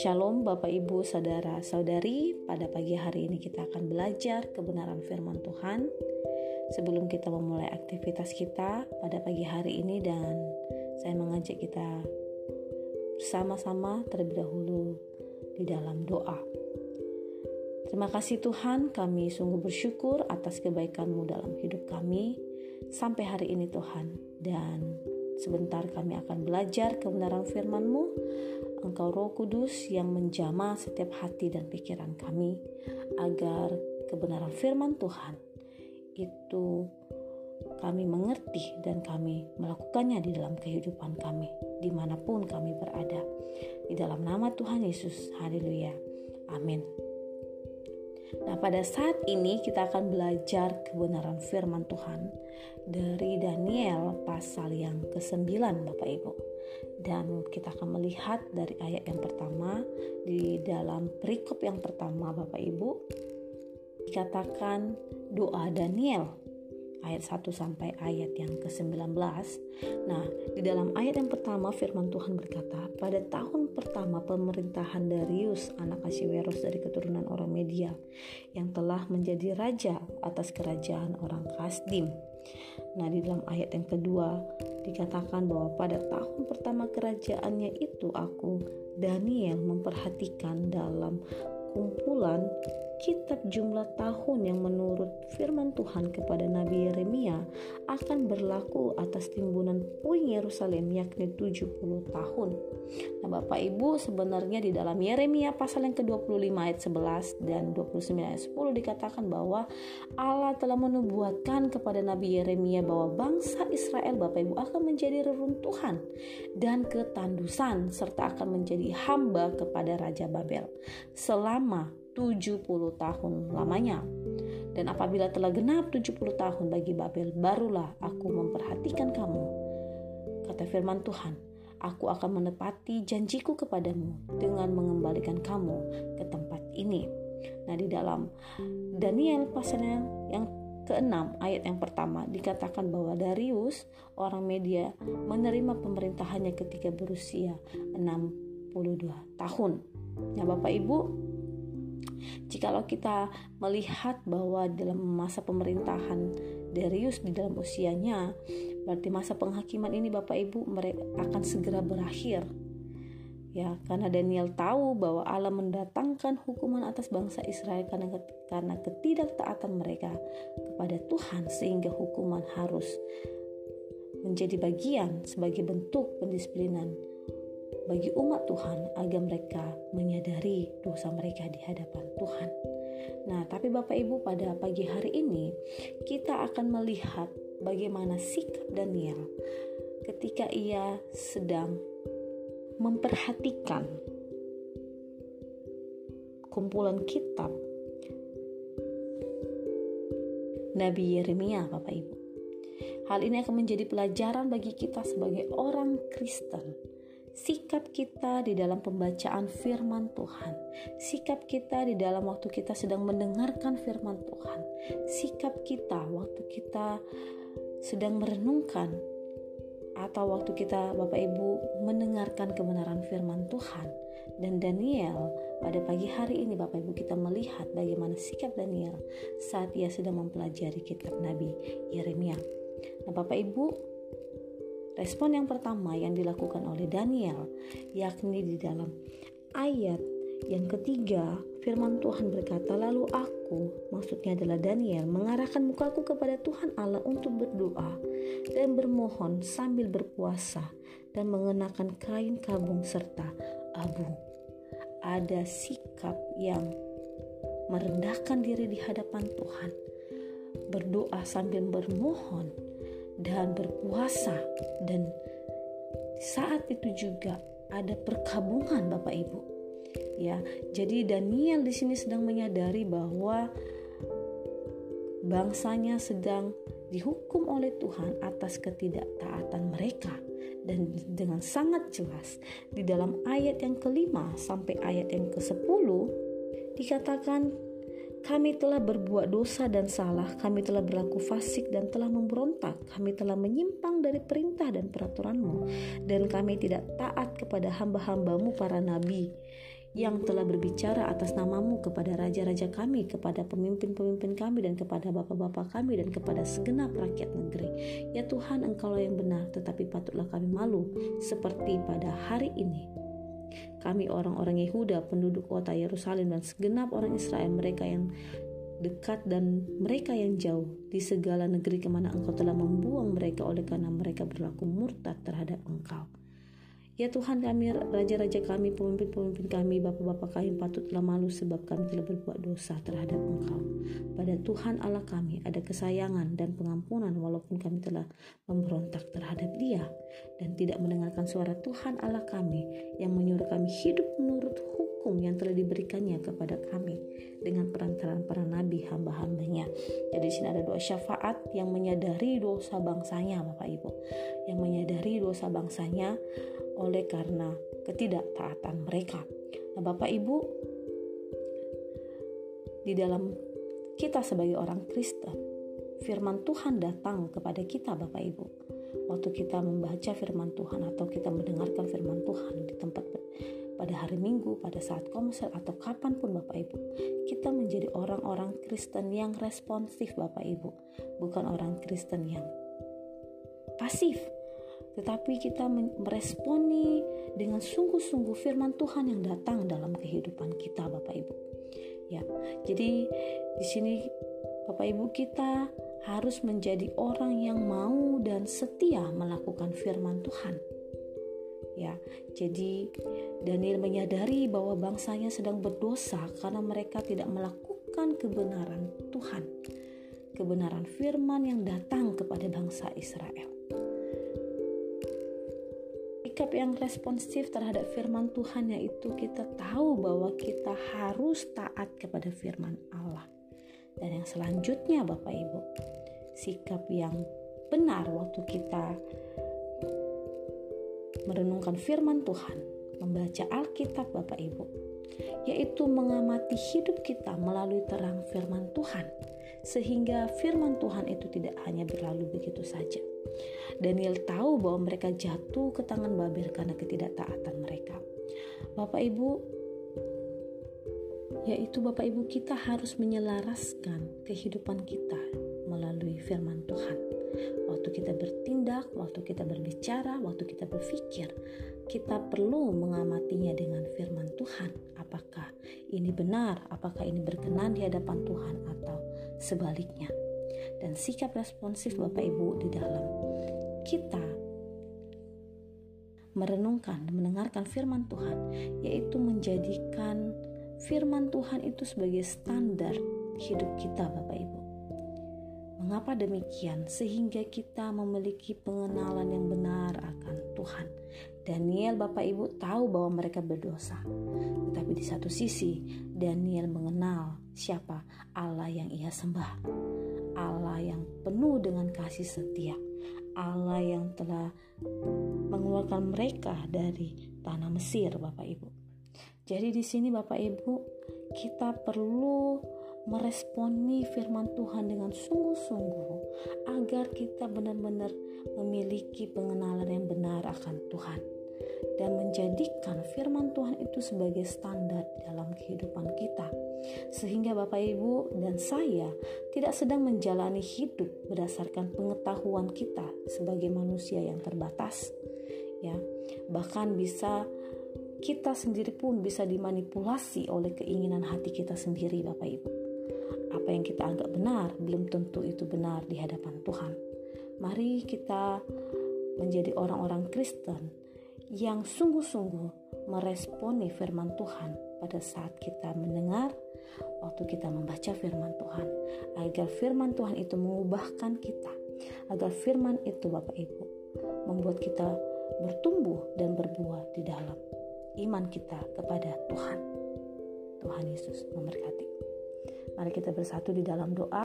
Shalom Bapak Ibu Saudara Saudari. Pada pagi hari ini kita akan belajar kebenaran firman Tuhan. Sebelum kita memulai aktivitas kita pada pagi hari ini Dan saya mengajak kita bersama-sama terlebih dahulu di dalam doa. Terima kasih Tuhan kami sungguh bersyukur atas kebaikan-Mu dalam hidup kami Sampai hari ini Tuhan. Dan sebentar kami akan belajar kebenaran firman-Mu. Engkau Roh Kudus yang menjamah setiap hati dan pikiran kami agar kebenaran firman Tuhan itu kami mengerti dan kami melakukannya di dalam kehidupan kami di mana pun kami berada. Di dalam nama Tuhan Yesus haleluya. Amin Nah pada saat ini kita akan belajar kebenaran firman Tuhan dari Daniel pasal yang ke-9 Bapak Ibu. Dan kita akan melihat dari ayat yang pertama di dalam perikop yang pertama Bapak Ibu dikatakan doa Daniel ayat 1 sampai ayat yang ke-19. Nah, di dalam ayat yang pertama firman Tuhan berkata, pada tahun pertama pemerintahan Darius anak Ahasiweros dari keturunan orang Media yang telah menjadi raja atas kerajaan orang Kasdim Nah, di dalam ayat yang kedua dikatakan bahwa pada tahun pertama kerajaannya itu aku Daniel memperhatikan dalam kumpulan kitab jumlah tahun yang menurut firman Tuhan kepada Nabi Yeremia akan berlaku atas timbunan puing Yerusalem yakni 70 tahun. Nah Bapak Ibu sebenarnya di dalam Yeremia pasal yang ke-25 ayat 11 dan 29 ayat 10 dikatakan bahwa Allah telah menubuatkan kepada Nabi Yeremia bahwa bangsa Israel Bapak Ibu akan menjadi reruntuhan dan ketandusan serta akan menjadi hamba kepada Raja Babel selama 70 tahun lamanya. Dan apabila telah genap 70 tahun bagi Babel, barulah aku memperhatikan kamu. Kata firman Tuhan, aku akan menepati janjiku kepadamu dengan mengembalikan kamu ke tempat ini. Nah, di dalam Daniel pasalnya yang keenam ayat yang pertama dikatakan bahwa Darius orang media menerima pemerintahannya ketika berusia 62 tahun. Nah, Bapak Ibu, Jikalau kita melihat bahwa dalam masa pemerintahan Darius di dalam usianya, berarti masa penghakiman ini Bapak Ibu mereka akan segera berakhir. Ya, karena Daniel tahu bahwa Allah mendatangkan hukuman atas bangsa Israel karena karena ketidaktaatan mereka kepada Tuhan sehingga hukuman harus menjadi bagian sebagai bentuk pendisiplinan bagi umat Tuhan agar mereka menyadari dosa mereka di hadapan Tuhan. Nah, tapi Bapak Ibu pada pagi hari ini kita akan melihat bagaimana sikap Daniel ketika ia sedang memperhatikan kumpulan kitab Nabi Yeremia, Bapak Ibu. Hal ini akan menjadi pelajaran bagi kita sebagai orang Kristen sikap kita di dalam pembacaan firman Tuhan, sikap kita di dalam waktu kita sedang mendengarkan firman Tuhan, sikap kita waktu kita sedang merenungkan atau waktu kita Bapak Ibu mendengarkan kebenaran firman Tuhan. Dan Daniel pada pagi hari ini Bapak Ibu kita melihat bagaimana sikap Daniel saat ia sedang mempelajari kitab Nabi Yeremia. Nah Bapak Ibu Respon yang pertama yang dilakukan oleh Daniel, yakni di dalam ayat yang ketiga, firman Tuhan berkata, "Lalu aku, maksudnya adalah Daniel, mengarahkan mukaku kepada Tuhan Allah untuk berdoa dan bermohon sambil berpuasa dan mengenakan kain kabung serta abu." Ada sikap yang merendahkan diri di hadapan Tuhan, berdoa sambil bermohon dan berpuasa dan saat itu juga ada perkabungan Bapak Ibu. Ya, jadi Daniel di sini sedang menyadari bahwa bangsanya sedang dihukum oleh Tuhan atas ketidaktaatan mereka dan dengan sangat jelas di dalam ayat yang kelima sampai ayat yang ke-10 dikatakan kami telah berbuat dosa dan salah, kami telah berlaku fasik dan telah memberontak, kami telah menyimpang dari perintah dan peraturanmu, dan kami tidak taat kepada hamba-hambamu para nabi yang telah berbicara atas namamu kepada raja-raja kami, kepada pemimpin-pemimpin kami, dan kepada bapak-bapak kami, dan kepada segenap rakyat negeri. Ya Tuhan, Engkaulah yang benar, tetapi patutlah kami malu, seperti pada hari ini. Kami orang-orang Yehuda, penduduk kota Yerusalem, dan segenap orang Israel, mereka yang dekat dan mereka yang jauh di segala negeri ke mana engkau telah membuang mereka oleh karena mereka berlaku murtad terhadap engkau. Ya Tuhan kami, raja-raja kami, pemimpin-pemimpin kami, bapak-bapak kami patutlah malu sebab kami telah berbuat dosa terhadap Engkau. Pada Tuhan Allah kami ada kesayangan dan pengampunan walaupun kami telah memberontak terhadap Dia dan tidak mendengarkan suara Tuhan Allah kami yang menyuruh kami hidup menurut hukum yang telah diberikannya kepada kami dengan perantaraan para nabi hamba-hambanya. Jadi di sini ada doa syafaat yang menyadari dosa bangsanya Bapak Ibu. Yang menyadari dosa bangsanya oleh karena ketidaktaatan mereka. Nah, Bapak Ibu, di dalam kita sebagai orang Kristen, firman Tuhan datang kepada kita Bapak Ibu. Waktu kita membaca firman Tuhan atau kita mendengarkan firman Tuhan di tempat pada hari Minggu, pada saat konser atau kapan pun Bapak Ibu, kita menjadi orang-orang Kristen yang responsif Bapak Ibu, bukan orang Kristen yang pasif tetapi kita meresponi dengan sungguh-sungguh firman Tuhan yang datang dalam kehidupan kita Bapak Ibu. Ya. Jadi di sini Bapak Ibu kita harus menjadi orang yang mau dan setia melakukan firman Tuhan. Ya. Jadi Daniel menyadari bahwa bangsanya sedang berdosa karena mereka tidak melakukan kebenaran Tuhan. Kebenaran firman yang datang kepada bangsa Israel sikap yang responsif terhadap firman Tuhan yaitu kita tahu bahwa kita harus taat kepada firman Allah. Dan yang selanjutnya Bapak Ibu, sikap yang benar waktu kita merenungkan firman Tuhan, membaca Alkitab Bapak Ibu, yaitu mengamati hidup kita melalui terang firman Tuhan, sehingga firman Tuhan itu tidak hanya berlalu begitu saja, Daniel tahu bahwa mereka jatuh ke tangan Babel karena ketidaktaatan mereka. Bapak Ibu, yaitu Bapak Ibu kita harus menyelaraskan kehidupan kita melalui firman Tuhan. Waktu kita bertindak, waktu kita berbicara, waktu kita berpikir, kita perlu mengamatinya dengan firman Tuhan. Apakah ini benar? Apakah ini berkenan di hadapan Tuhan atau sebaliknya? Dan sikap responsif Bapak Ibu di dalam kita merenungkan mendengarkan firman Tuhan, yaitu menjadikan firman Tuhan itu sebagai standar hidup kita, Bapak Ibu. Mengapa demikian? Sehingga kita memiliki pengenalan yang benar akan Tuhan. Daniel, Bapak Ibu, tahu bahwa mereka berdosa, tetapi di satu sisi, Daniel mengenal siapa Allah yang ia sembah, Allah yang penuh dengan kasih setia Allah yang telah mengeluarkan mereka dari tanah Mesir, Bapak Ibu. Jadi di sini Bapak Ibu, kita perlu meresponi firman Tuhan dengan sungguh-sungguh agar kita benar-benar memiliki pengenalan yang benar akan Tuhan dan menjadikan firman Tuhan itu sebagai standar dalam kehidupan kita. Sehingga Bapak Ibu dan saya tidak sedang menjalani hidup berdasarkan pengetahuan kita sebagai manusia yang terbatas. Ya, bahkan bisa kita sendiri pun bisa dimanipulasi oleh keinginan hati kita sendiri Bapak Ibu. Apa yang kita anggap benar belum tentu itu benar di hadapan Tuhan. Mari kita menjadi orang-orang Kristen yang sungguh-sungguh meresponi firman Tuhan pada saat kita mendengar, waktu kita membaca firman Tuhan, agar firman Tuhan itu mengubahkan kita, agar firman itu Bapak Ibu membuat kita bertumbuh dan berbuah di dalam iman kita kepada Tuhan. Tuhan Yesus memberkati. Mari kita bersatu di dalam doa.